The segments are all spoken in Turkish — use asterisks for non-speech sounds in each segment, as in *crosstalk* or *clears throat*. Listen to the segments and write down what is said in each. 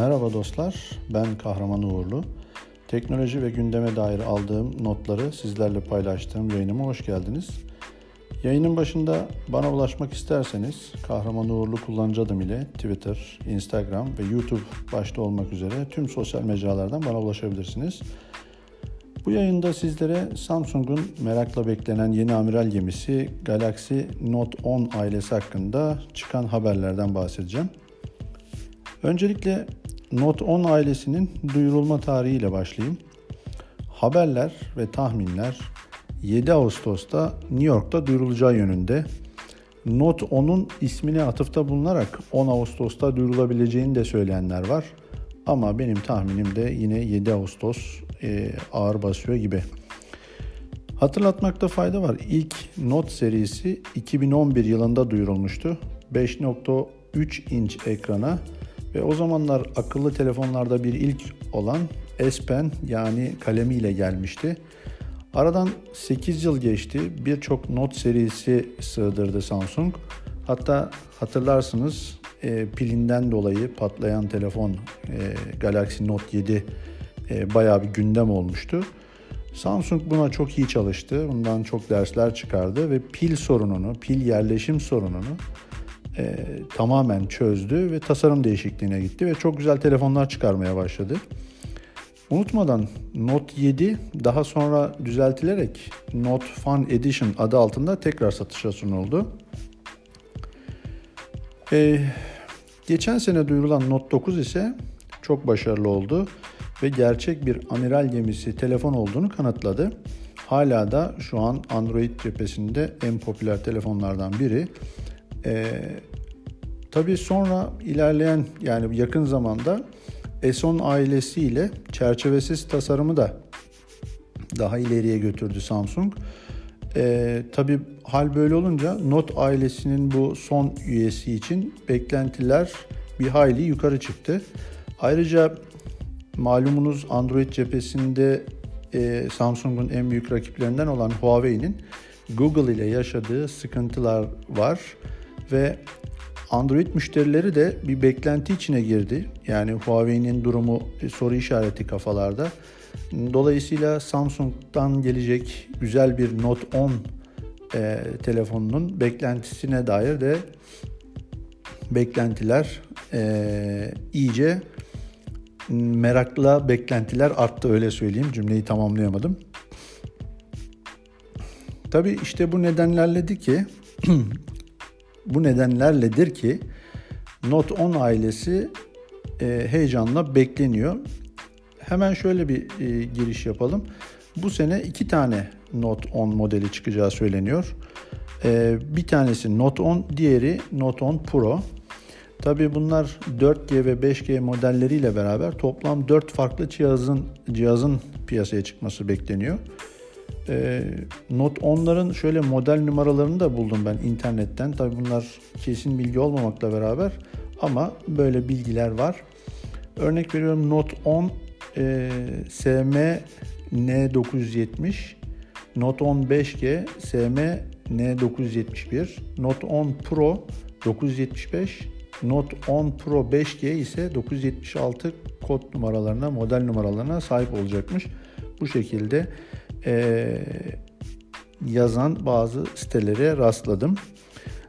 Merhaba dostlar, ben Kahraman Uğurlu. Teknoloji ve gündeme dair aldığım notları sizlerle paylaştığım yayınıma hoş geldiniz. Yayının başında bana ulaşmak isterseniz Kahraman Uğurlu kullanıcı adım ile Twitter, Instagram ve YouTube başta olmak üzere tüm sosyal mecralardan bana ulaşabilirsiniz. Bu yayında sizlere Samsung'un merakla beklenen yeni amiral gemisi Galaxy Note 10 ailesi hakkında çıkan haberlerden bahsedeceğim. Öncelikle Note 10 ailesinin duyurulma tarihiyle başlayayım. Haberler ve tahminler 7 Ağustos'ta New York'ta duyurulacağı yönünde. Note 10'un ismine atıfta bulunarak 10 Ağustos'ta duyurulabileceğini de söyleyenler var. Ama benim tahminim de yine 7 Ağustos e, ağır basıyor gibi. Hatırlatmakta fayda var. İlk Note serisi 2011 yılında duyurulmuştu. 5.3 inç ekrana ve o zamanlar akıllı telefonlarda bir ilk olan S Pen yani kalemiyle gelmişti. Aradan 8 yıl geçti. Birçok Note serisi sığdırdı Samsung. Hatta hatırlarsınız e, pilinden dolayı patlayan telefon e, Galaxy Note 7 e, bayağı bir gündem olmuştu. Samsung buna çok iyi çalıştı. Bundan çok dersler çıkardı ve pil sorununu, pil yerleşim sorununu e, tamamen çözdü ve tasarım değişikliğine gitti ve çok güzel telefonlar çıkarmaya başladı. Unutmadan Note 7 daha sonra düzeltilerek Note Fun Edition adı altında tekrar satışa sunuldu. Ee, geçen sene duyurulan Note 9 ise çok başarılı oldu ve gerçek bir amiral gemisi telefon olduğunu kanıtladı. Hala da şu an Android cephesinde en popüler telefonlardan biri. Ee, tabii sonra ilerleyen yani yakın zamanda S10 ailesiyle çerçevesiz tasarımı da daha ileriye götürdü Samsung. Ee, tabii hal böyle olunca Note ailesinin bu son üyesi için beklentiler bir hayli yukarı çıktı. Ayrıca malumunuz Android cephesinde e, Samsung'un en büyük rakiplerinden olan Huawei'nin Google ile yaşadığı sıkıntılar var ve Android müşterileri de bir beklenti içine girdi. Yani Huawei'nin durumu soru işareti kafalarda. Dolayısıyla Samsung'dan gelecek güzel bir Note 10 e, telefonunun beklentisine dair de beklentiler e, iyice merakla beklentiler arttı öyle söyleyeyim. Cümleyi tamamlayamadım. Tabii işte bu nedenlerledir ki *clears throat* bu nedenlerledir ki Note 10 ailesi e, heyecanla bekleniyor. Hemen şöyle bir e, giriş yapalım. Bu sene iki tane Note 10 modeli çıkacağı söyleniyor. E, bir tanesi Note 10, diğeri Note 10 Pro. Tabi bunlar 4G ve 5G modelleriyle beraber toplam 4 farklı cihazın cihazın piyasaya çıkması bekleniyor. Ee, Note 10'ların şöyle model numaralarını da buldum ben internetten. Tabi bunlar kesin bilgi olmamakla beraber ama böyle bilgiler var. Örnek veriyorum Note 10 e, SM N970, Note 10 5G SM N971, Note 10 Pro 975, Note 10 Pro 5G ise 976 kod numaralarına, model numaralarına sahip olacakmış. Bu şekilde e, yazan bazı sitelere rastladım.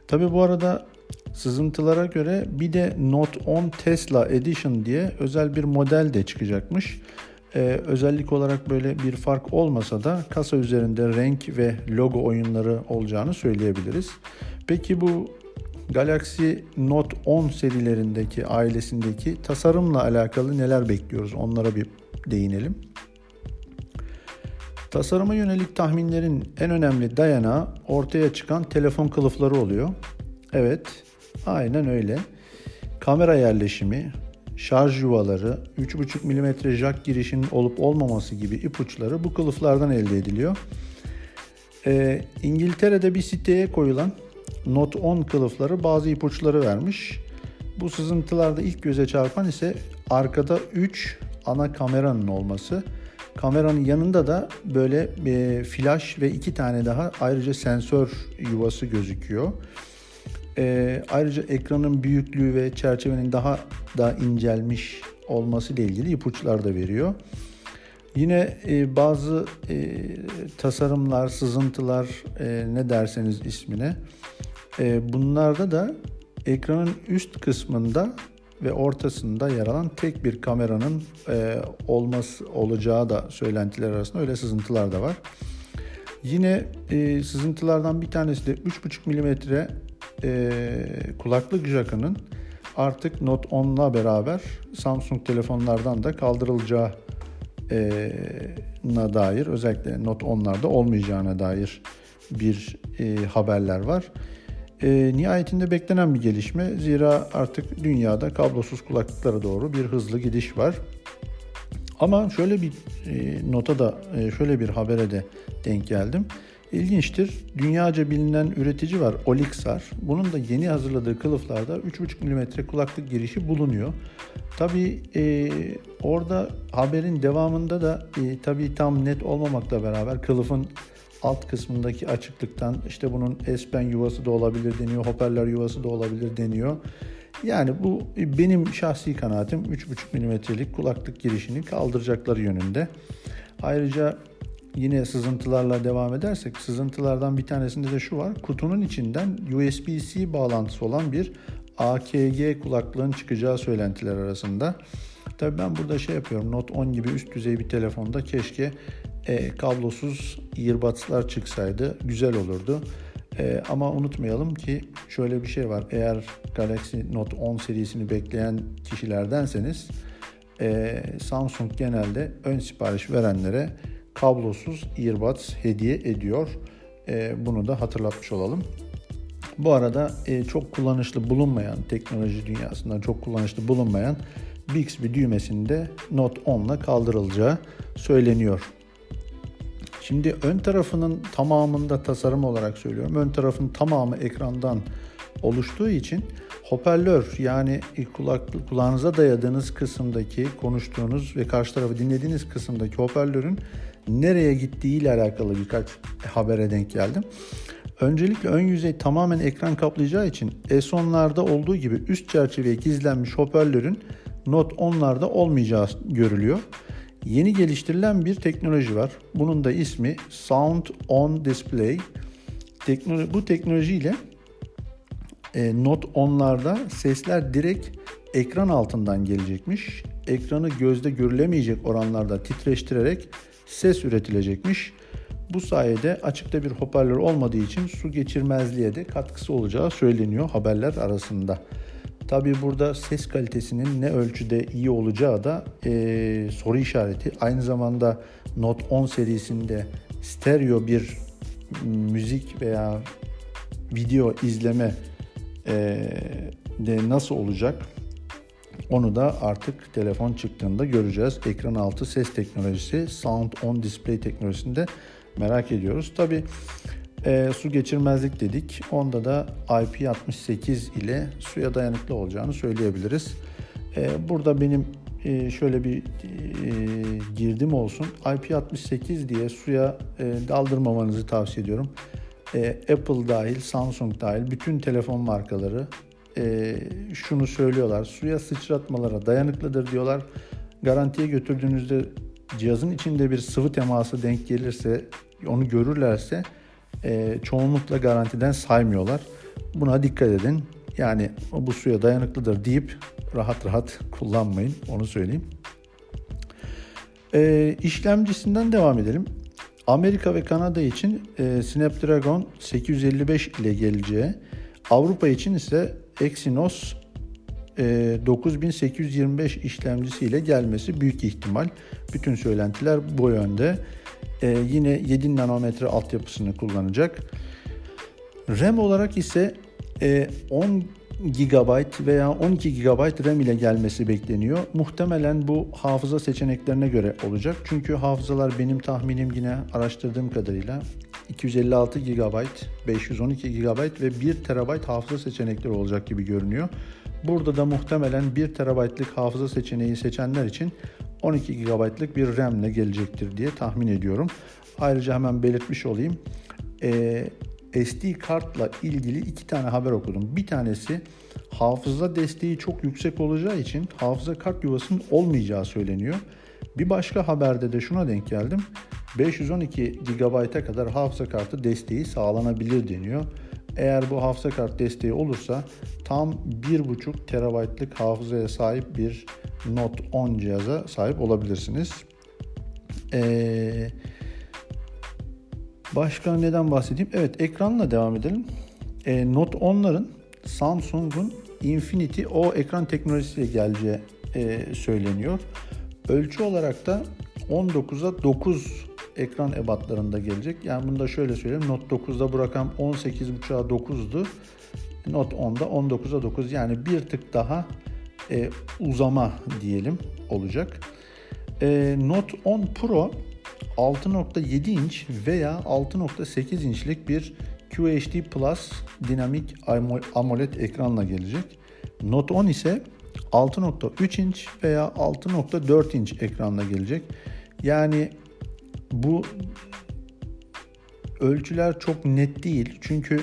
Tabi bu arada sızıntılara göre bir de Note 10 Tesla Edition diye özel bir model de çıkacakmış. Ee, özellik olarak böyle bir fark olmasa da kasa üzerinde renk ve logo oyunları olacağını söyleyebiliriz. Peki bu Galaxy Note 10 serilerindeki ailesindeki tasarımla alakalı neler bekliyoruz? Onlara bir değinelim. Tasarıma yönelik tahminlerin en önemli dayanağı ortaya çıkan telefon kılıfları oluyor. Evet, aynen öyle. Kamera yerleşimi, şarj yuvaları, 3.5 mm jack girişinin olup olmaması gibi ipuçları bu kılıflardan elde ediliyor. Ee, İngiltere'de bir siteye koyulan Note 10 kılıfları bazı ipuçları vermiş. Bu sızıntılarda ilk göze çarpan ise arkada 3 ana kameranın olması. Kameranın yanında da böyle e, flash ve iki tane daha ayrıca sensör yuvası gözüküyor. E, ayrıca ekranın büyüklüğü ve çerçevenin daha da incelmiş olması ile ilgili ipuçlar da veriyor. Yine e, bazı e, tasarımlar, sızıntılar e, ne derseniz ismine e, bunlarda da ekranın üst kısmında ve ortasında yer alan tek bir kameranın e, olması olacağı da söylentiler arasında öyle sızıntılar da var. Yine e, sızıntılardan bir tanesi de 3.5 milimetre e, kulaklık jackının artık Note 10'la beraber Samsung telefonlardan da kaldırılacağı na dair özellikle Note 10'larda olmayacağına dair bir e, haberler var. E, nihayetinde beklenen bir gelişme zira artık dünyada kablosuz kulaklıklara doğru bir hızlı gidiş var. Ama şöyle bir e, nota da e, şöyle bir habere de denk geldim. İlginçtir. Dünyaca bilinen üretici var Olixar. Bunun da yeni hazırladığı kılıflarda 3,5 mm kulaklık girişi bulunuyor. Tabi e, orada haberin devamında da e, tabi tam net olmamakla beraber kılıfın alt kısmındaki açıklıktan işte bunun S-Pen yuvası da olabilir deniyor, hoparlör yuvası da olabilir deniyor. Yani bu benim şahsi kanaatim 3,5 mm'lik kulaklık girişini kaldıracakları yönünde. Ayrıca yine sızıntılarla devam edersek sızıntılardan bir tanesinde de şu var. Kutunun içinden USB-C bağlantısı olan bir AKG kulaklığın çıkacağı söylentiler arasında. Tabii ben burada şey yapıyorum. Note 10 gibi üst düzey bir telefonda keşke e, kablosuz earbuds'lar çıksaydı güzel olurdu. E, ama unutmayalım ki şöyle bir şey var. Eğer Galaxy Note 10 serisini bekleyen kişilerdenseniz e, Samsung genelde ön sipariş verenlere kablosuz earbuds hediye ediyor. E, bunu da hatırlatmış olalım. Bu arada e, çok kullanışlı bulunmayan, teknoloji dünyasında çok kullanışlı bulunmayan Bixby düğmesinde Note 10 ile kaldırılacağı söyleniyor. Şimdi ön tarafının tamamında tasarım olarak söylüyorum. Ön tarafın tamamı ekrandan oluştuğu için hoparlör yani kulak, kulağınıza dayadığınız kısımdaki konuştuğunuz ve karşı tarafı dinlediğiniz kısımdaki hoparlörün nereye gittiği ile alakalı birkaç habere denk geldim. Öncelikle ön yüzey tamamen ekran kaplayacağı için S10'larda olduğu gibi üst çerçeveye gizlenmiş hoparlörün Note 10'larda olmayacağı görülüyor. Yeni geliştirilen bir teknoloji var. Bunun da ismi Sound on Display. Teknoloji, bu teknolojiyle e, Note 10'larda sesler direkt ekran altından gelecekmiş. Ekranı gözde görülemeyecek oranlarda titreştirerek ses üretilecekmiş. Bu sayede açıkta bir hoparlör olmadığı için su geçirmezliğe de katkısı olacağı söyleniyor haberler arasında. Tabii burada ses kalitesinin ne ölçüde iyi olacağı da e, soru işareti. Aynı zamanda Note 10 serisinde stereo bir müzik veya video izleme e, de nasıl olacak? Onu da artık telefon çıktığında göreceğiz. Ekran altı ses teknolojisi, Sound on Display teknolojisinde merak ediyoruz. Tabi e, su geçirmezlik dedik. Onda da IP68 ile suya dayanıklı olacağını söyleyebiliriz. E, burada benim e, şöyle bir e, girdim olsun. IP68 diye suya e, daldırmamanızı tavsiye ediyorum. E, Apple dahil, Samsung dahil bütün telefon markaları e, şunu söylüyorlar. Suya sıçratmalara dayanıklıdır diyorlar. Garantiye götürdüğünüzde cihazın içinde bir sıvı teması denk gelirse, onu görürlerse e, çoğunlukla garantiden saymıyorlar. Buna dikkat edin. Yani bu suya dayanıklıdır deyip rahat rahat kullanmayın. Onu söyleyeyim. E, işlemcisinden devam edelim. Amerika ve Kanada için e, Snapdragon 855 ile geleceği, Avrupa için ise Exynos e, 9825 işlemcisiyle gelmesi büyük ihtimal. Bütün söylentiler bu yönde. E, yine 7 nanometre altyapısını kullanacak. RAM olarak ise e, 10 GB veya 12 GB RAM ile gelmesi bekleniyor. Muhtemelen bu hafıza seçeneklerine göre olacak. Çünkü hafızalar benim tahminim yine araştırdığım kadarıyla 256 GB, 512 GB ve 1 TB hafıza seçenekleri olacak gibi görünüyor. Burada da muhtemelen 1 TB'lık hafıza seçeneği seçenler için 12 GB'lık bir RAM ile gelecektir diye tahmin ediyorum. Ayrıca hemen belirtmiş olayım. Ee, SD kartla ilgili iki tane haber okudum. Bir tanesi hafıza desteği çok yüksek olacağı için hafıza kart yuvasının olmayacağı söyleniyor. Bir başka haberde de şuna denk geldim. 512 GB'a kadar hafıza kartı desteği sağlanabilir deniyor. Eğer bu hafıza kart desteği olursa tam 1.5 TB'lık hafızaya sahip bir Note 10 cihaza sahip olabilirsiniz. Ee, başka neden bahsedeyim? Evet ekranla devam edelim. Ee, Note 10'ların Samsung'un Infinity O ekran teknolojisiyle geleceği e, söyleniyor. Ölçü olarak da 19'a 9 ekran ebatlarında gelecek. Yani bunu da şöyle söyleyeyim. Note 9'da bu rakam 18.5'a 9'du. Note 10'da 19'a 9 yani bir tık daha e, uzama diyelim olacak. E, Note 10 Pro 6.7 inç veya 6.8 inçlik bir QHD Plus dinamik AMOLED ekranla gelecek. Note 10 ise 6.3 inç veya 6.4 inç ekranla gelecek. Yani bu ölçüler çok net değil. Çünkü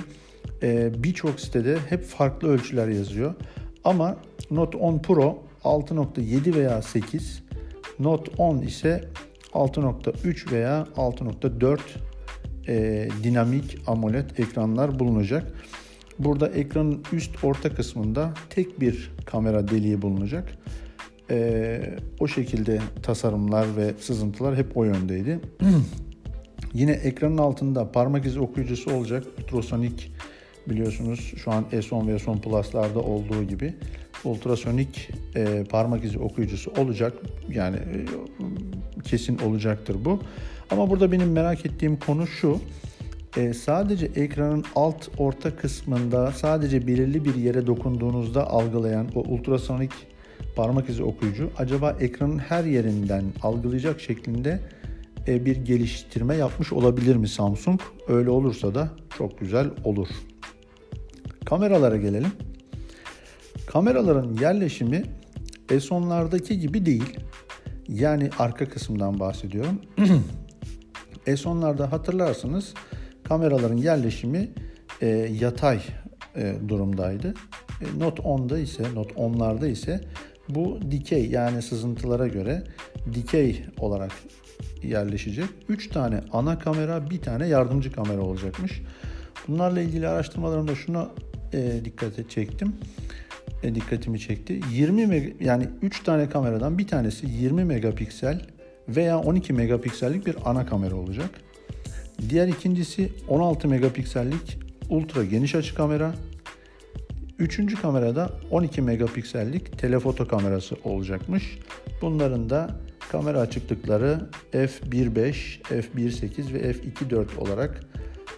e, birçok sitede hep farklı ölçüler yazıyor. Ama Note 10 Pro 6.7 veya 8, Note 10 ise 6.3 veya 6.4 e, dinamik AMOLED ekranlar bulunacak. Burada ekranın üst orta kısmında tek bir kamera deliği bulunacak. E, o şekilde tasarımlar ve sızıntılar hep o yöndeydi. *clears throat* Yine ekranın altında parmak izi okuyucusu olacak. Ultrasonik biliyorsunuz şu an S10 ve S10 Plus'larda olduğu gibi ultrasonik e, parmak izi okuyucusu olacak. Yani e, kesin olacaktır bu. Ama burada benim merak ettiğim konu şu. E, sadece ekranın alt orta kısmında sadece belirli bir yere dokunduğunuzda algılayan o ultrasonik parmak izi okuyucu acaba ekranın her yerinden algılayacak şeklinde e, bir geliştirme yapmış olabilir mi Samsung? Öyle olursa da çok güzel olur. Kameralara gelelim. Kameraların yerleşimi S10'lardaki gibi değil. Yani arka kısımdan bahsediyorum. *clears throat* S10'larda hatırlarsınız kameraların yerleşimi e, yatay e, durumdaydı. E, Note 10'da ise, Note 10'larda ise bu dikey yani sızıntılara göre dikey olarak yerleşecek. 3 tane ana kamera, bir tane yardımcı kamera olacakmış. Bunlarla ilgili araştırmalarımda şuna e, dikkat çektim. E, dikkatimi çekti. 20 meg yani 3 tane kameradan bir tanesi 20 megapiksel veya 12 megapiksellik bir ana kamera olacak. Diğer ikincisi 16 megapiksellik ultra geniş açı kamera. Üçüncü kamerada 12 megapiksellik telefoto kamerası olacakmış. Bunların da kamera açıklıkları f1.5, f1.8 ve f2.4 olarak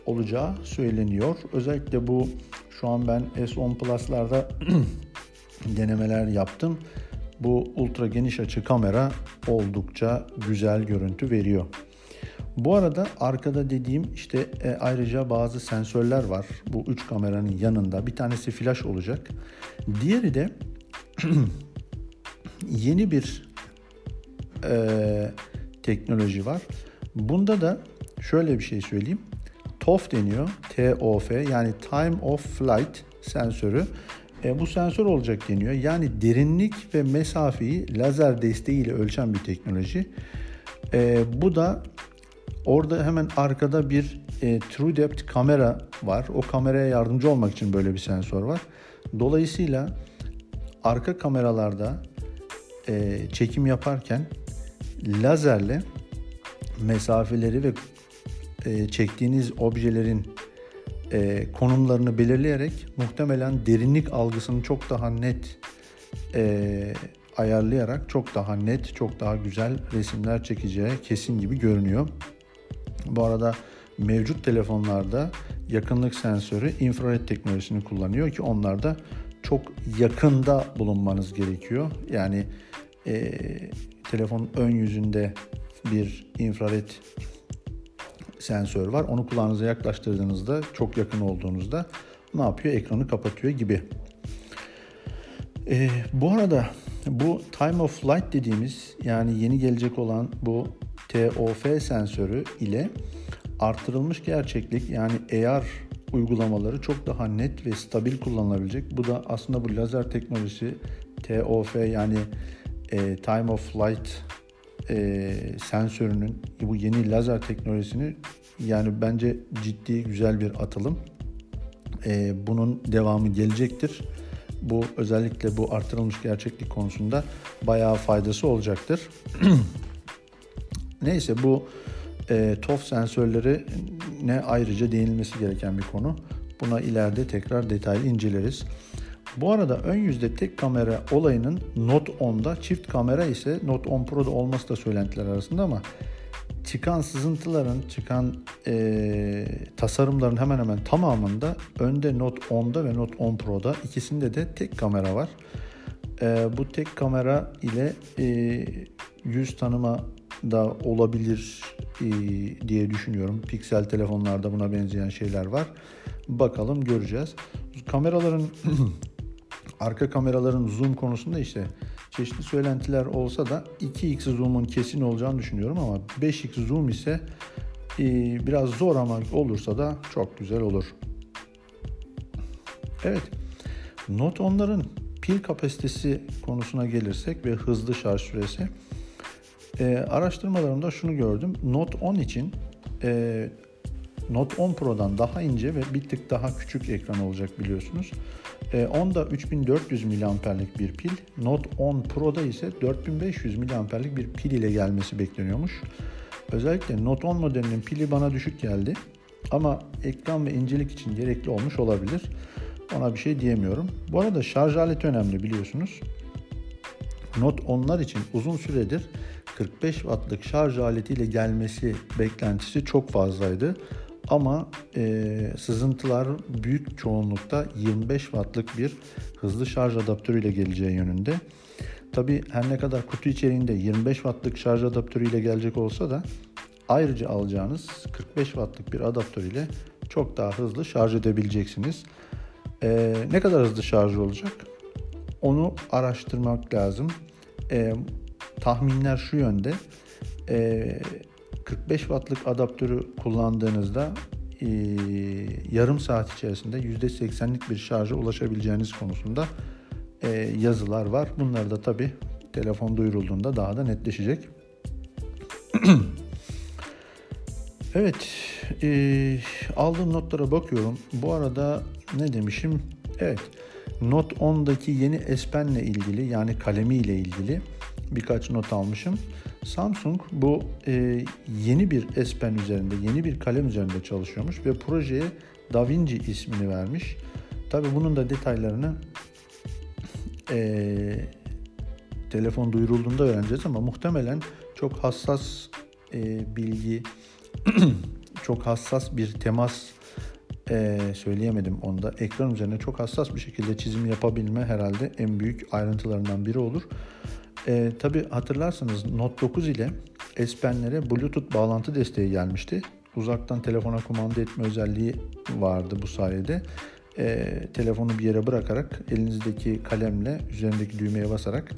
olacağı söyleniyor. Özellikle bu şu an ben S10 Plus'larda *clears throat* denemeler yaptım. Bu ultra geniş açı kamera oldukça güzel görüntü veriyor. Bu arada arkada dediğim işte e, ayrıca bazı sensörler var. Bu üç kameranın yanında. Bir tanesi flash olacak. Diğeri de *clears throat* yeni bir e, teknoloji var. Bunda da şöyle bir şey söyleyeyim. TOF deniyor. TOF yani Time of Flight sensörü. E, bu sensör olacak deniyor. Yani derinlik ve mesafeyi lazer desteğiyle ölçen bir teknoloji. E, bu da orada hemen arkada bir e, True Depth kamera var. O kameraya yardımcı olmak için böyle bir sensör var. Dolayısıyla arka kameralarda e, çekim yaparken lazerle mesafeleri ve e, çektiğiniz objelerin e, konumlarını belirleyerek muhtemelen derinlik algısını çok daha net e, ayarlayarak çok daha net, çok daha güzel resimler çekeceği kesin gibi görünüyor. Bu arada mevcut telefonlarda yakınlık sensörü infrared teknolojisini kullanıyor ki onlarda çok yakında bulunmanız gerekiyor. Yani e, telefonun ön yüzünde bir infrared sensör var. Onu kulağınıza yaklaştırdığınızda çok yakın olduğunuzda ne yapıyor? Ekranı kapatıyor gibi. Ee, bu arada bu time of flight dediğimiz yani yeni gelecek olan bu TOF sensörü ile artırılmış gerçeklik yani AR uygulamaları çok daha net ve stabil kullanılabilecek. Bu da aslında bu lazer teknolojisi TOF yani e, Time of Flight e, sensörünün bu yeni lazer teknolojisini yani bence ciddi güzel bir atılım. E, bunun devamı gelecektir. Bu özellikle bu artırılmış gerçeklik konusunda bayağı faydası olacaktır. *clears throat* Neyse bu e, TOF sensörleri ne ayrıca değinilmesi gereken bir konu. Buna ileride tekrar detaylı inceleriz. Bu arada ön yüzde tek kamera olayının Note 10'da çift kamera ise Note 10 Pro'da olması da söylentiler arasında ama çıkan sızıntıların, çıkan e, tasarımların hemen hemen tamamında önde Note 10'da ve Note 10 Pro'da ikisinde de tek kamera var. E, bu tek kamera ile e, yüz tanıma da olabilir e, diye düşünüyorum. Piksel telefonlarda buna benzeyen şeyler var. Bakalım göreceğiz. Kameraların *clears throat* arka kameraların zoom konusunda işte çeşitli söylentiler olsa da 2x zoom'un kesin olacağını düşünüyorum ama 5x zoom ise e, biraz zor ama olursa da çok güzel olur. Evet. Note onların pil kapasitesi konusuna gelirsek ve hızlı şarj süresi. E, araştırmalarımda şunu gördüm. Note 10 için e, Note 10 Pro'dan daha ince ve bir tık daha küçük ekran olacak biliyorsunuz. E, onda 3400 mAh'lik bir pil, Note 10 Pro'da ise 4500 mAh'lik bir pil ile gelmesi bekleniyormuş. Özellikle Note 10 modelinin pili bana düşük geldi. Ama ekran ve incelik için gerekli olmuş olabilir. Ona bir şey diyemiyorum. Bu arada şarj aleti önemli biliyorsunuz. Note 10'lar için uzun süredir 45 wattlık şarj aletiyle gelmesi beklentisi çok fazlaydı. Ama e, sızıntılar büyük çoğunlukta 25 wattlık bir hızlı şarj adaptörüyle geleceği yönünde. Tabi her ne kadar kutu içeriğinde 25 wattlık şarj adaptörüyle gelecek olsa da ayrıca alacağınız 45 wattlık bir adaptör ile çok daha hızlı şarj edebileceksiniz. Ee, ne kadar hızlı şarj olacak? Onu araştırmak lazım. Ee, tahminler şu yönde. Ee, 45 wattlık adaptörü kullandığınızda yarım saat içerisinde %80'lik bir şarja ulaşabileceğiniz konusunda e, yazılar var. Bunlar da tabi telefon duyurulduğunda daha da netleşecek. *clears throat* evet, e, aldığım notlara bakıyorum. Bu arada ne demişim? Evet, Note 10'daki yeni S Pen ile ilgili yani kalemi ile ilgili birkaç not almışım. Samsung bu e, yeni bir S Pen üzerinde, yeni bir kalem üzerinde çalışıyormuş ve projeye DaVinci ismini vermiş. Tabi bunun da detaylarını e, telefon duyurulduğunda öğreneceğiz ama muhtemelen çok hassas e, bilgi, *clears throat* çok hassas bir temas e, söyleyemedim onda. Ekran üzerine çok hassas bir şekilde çizim yapabilme herhalde en büyük ayrıntılarından biri olur. E, Tabi hatırlarsanız Note 9 ile S Pen'lere Bluetooth bağlantı desteği gelmişti. Uzaktan telefona kumanda etme özelliği vardı bu sayede. E, telefonu bir yere bırakarak elinizdeki kalemle üzerindeki düğmeye basarak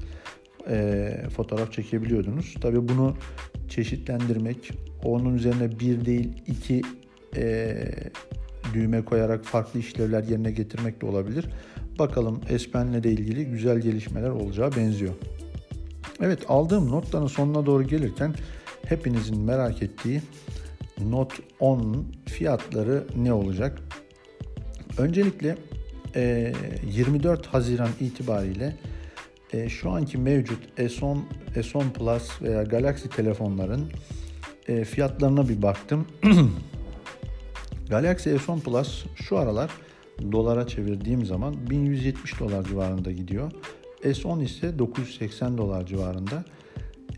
e, fotoğraf çekebiliyordunuz. Tabi bunu çeşitlendirmek, onun üzerine bir değil iki e, düğme koyarak farklı işlevler yerine getirmek de olabilir. Bakalım S Pen'le de ilgili güzel gelişmeler olacağı benziyor. Evet aldığım notların sonuna doğru gelirken hepinizin merak ettiği Note 10 fiyatları ne olacak? Öncelikle 24 Haziran itibariyle şu anki mevcut S10, S10 Plus veya Galaxy telefonların fiyatlarına bir baktım. *clears throat* Galaxy S10 Plus şu aralar dolara çevirdiğim zaman 1170 dolar civarında gidiyor. S10 ise 980 dolar civarında.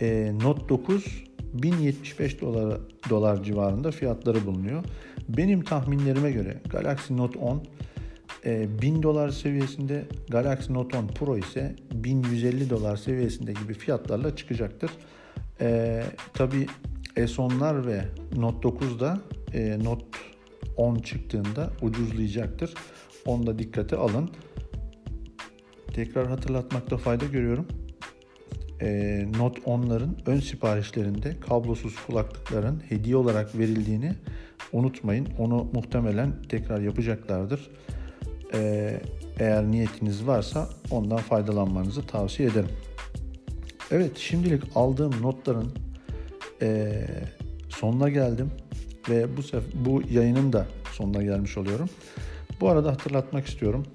E, Note 9 1075 dolar, dolar civarında fiyatları bulunuyor. Benim tahminlerime göre Galaxy Note 10 e, 1000 dolar seviyesinde, Galaxy Note 10 Pro ise 1150 dolar seviyesinde gibi fiyatlarla çıkacaktır. E, Tabi S10'lar ve Note 9 da e, Note 10 çıktığında ucuzlayacaktır. Onu da dikkate alın tekrar hatırlatmakta fayda görüyorum. E, Note 10'ların ön siparişlerinde kablosuz kulaklıkların hediye olarak verildiğini unutmayın. Onu muhtemelen tekrar yapacaklardır. Ee, eğer niyetiniz varsa ondan faydalanmanızı tavsiye ederim. Evet şimdilik aldığım notların e, sonuna geldim ve bu sef- bu yayının da sonuna gelmiş oluyorum. Bu arada hatırlatmak istiyorum.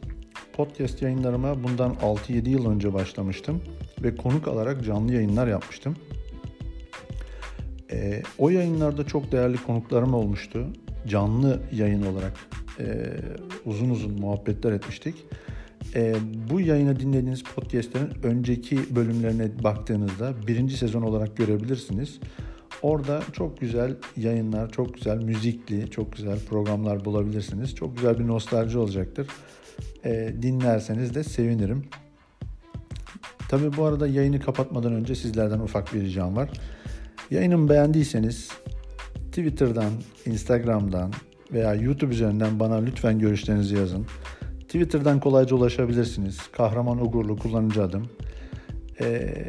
Podcast yayınlarıma bundan 6-7 yıl önce başlamıştım ve konuk alarak canlı yayınlar yapmıştım. E, o yayınlarda çok değerli konuklarım olmuştu. Canlı yayın olarak e, uzun uzun muhabbetler etmiştik. E, bu yayını dinlediğiniz podcastlerin önceki bölümlerine baktığınızda birinci sezon olarak görebilirsiniz. Orada çok güzel yayınlar, çok güzel müzikli, çok güzel programlar bulabilirsiniz. Çok güzel bir nostalji olacaktır. E, dinlerseniz de sevinirim. Tabi bu arada yayını kapatmadan önce sizlerden ufak bir ricam var. Yayınımı beğendiyseniz Twitter'dan, Instagram'dan veya YouTube üzerinden bana lütfen görüşlerinizi yazın. Twitter'dan kolayca ulaşabilirsiniz. Kahraman Ugurlu kullanıcı adım. Ee,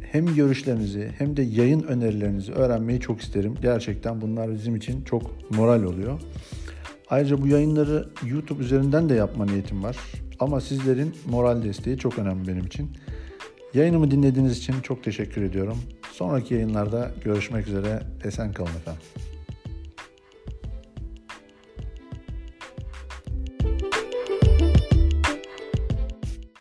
hem görüşlerinizi hem de yayın önerilerinizi öğrenmeyi çok isterim. Gerçekten bunlar bizim için çok moral oluyor. Ayrıca bu yayınları YouTube üzerinden de yapma niyetim var. Ama sizlerin moral desteği çok önemli benim için. Yayınımı dinlediğiniz için çok teşekkür ediyorum. Sonraki yayınlarda görüşmek üzere. Esen kalın efendim.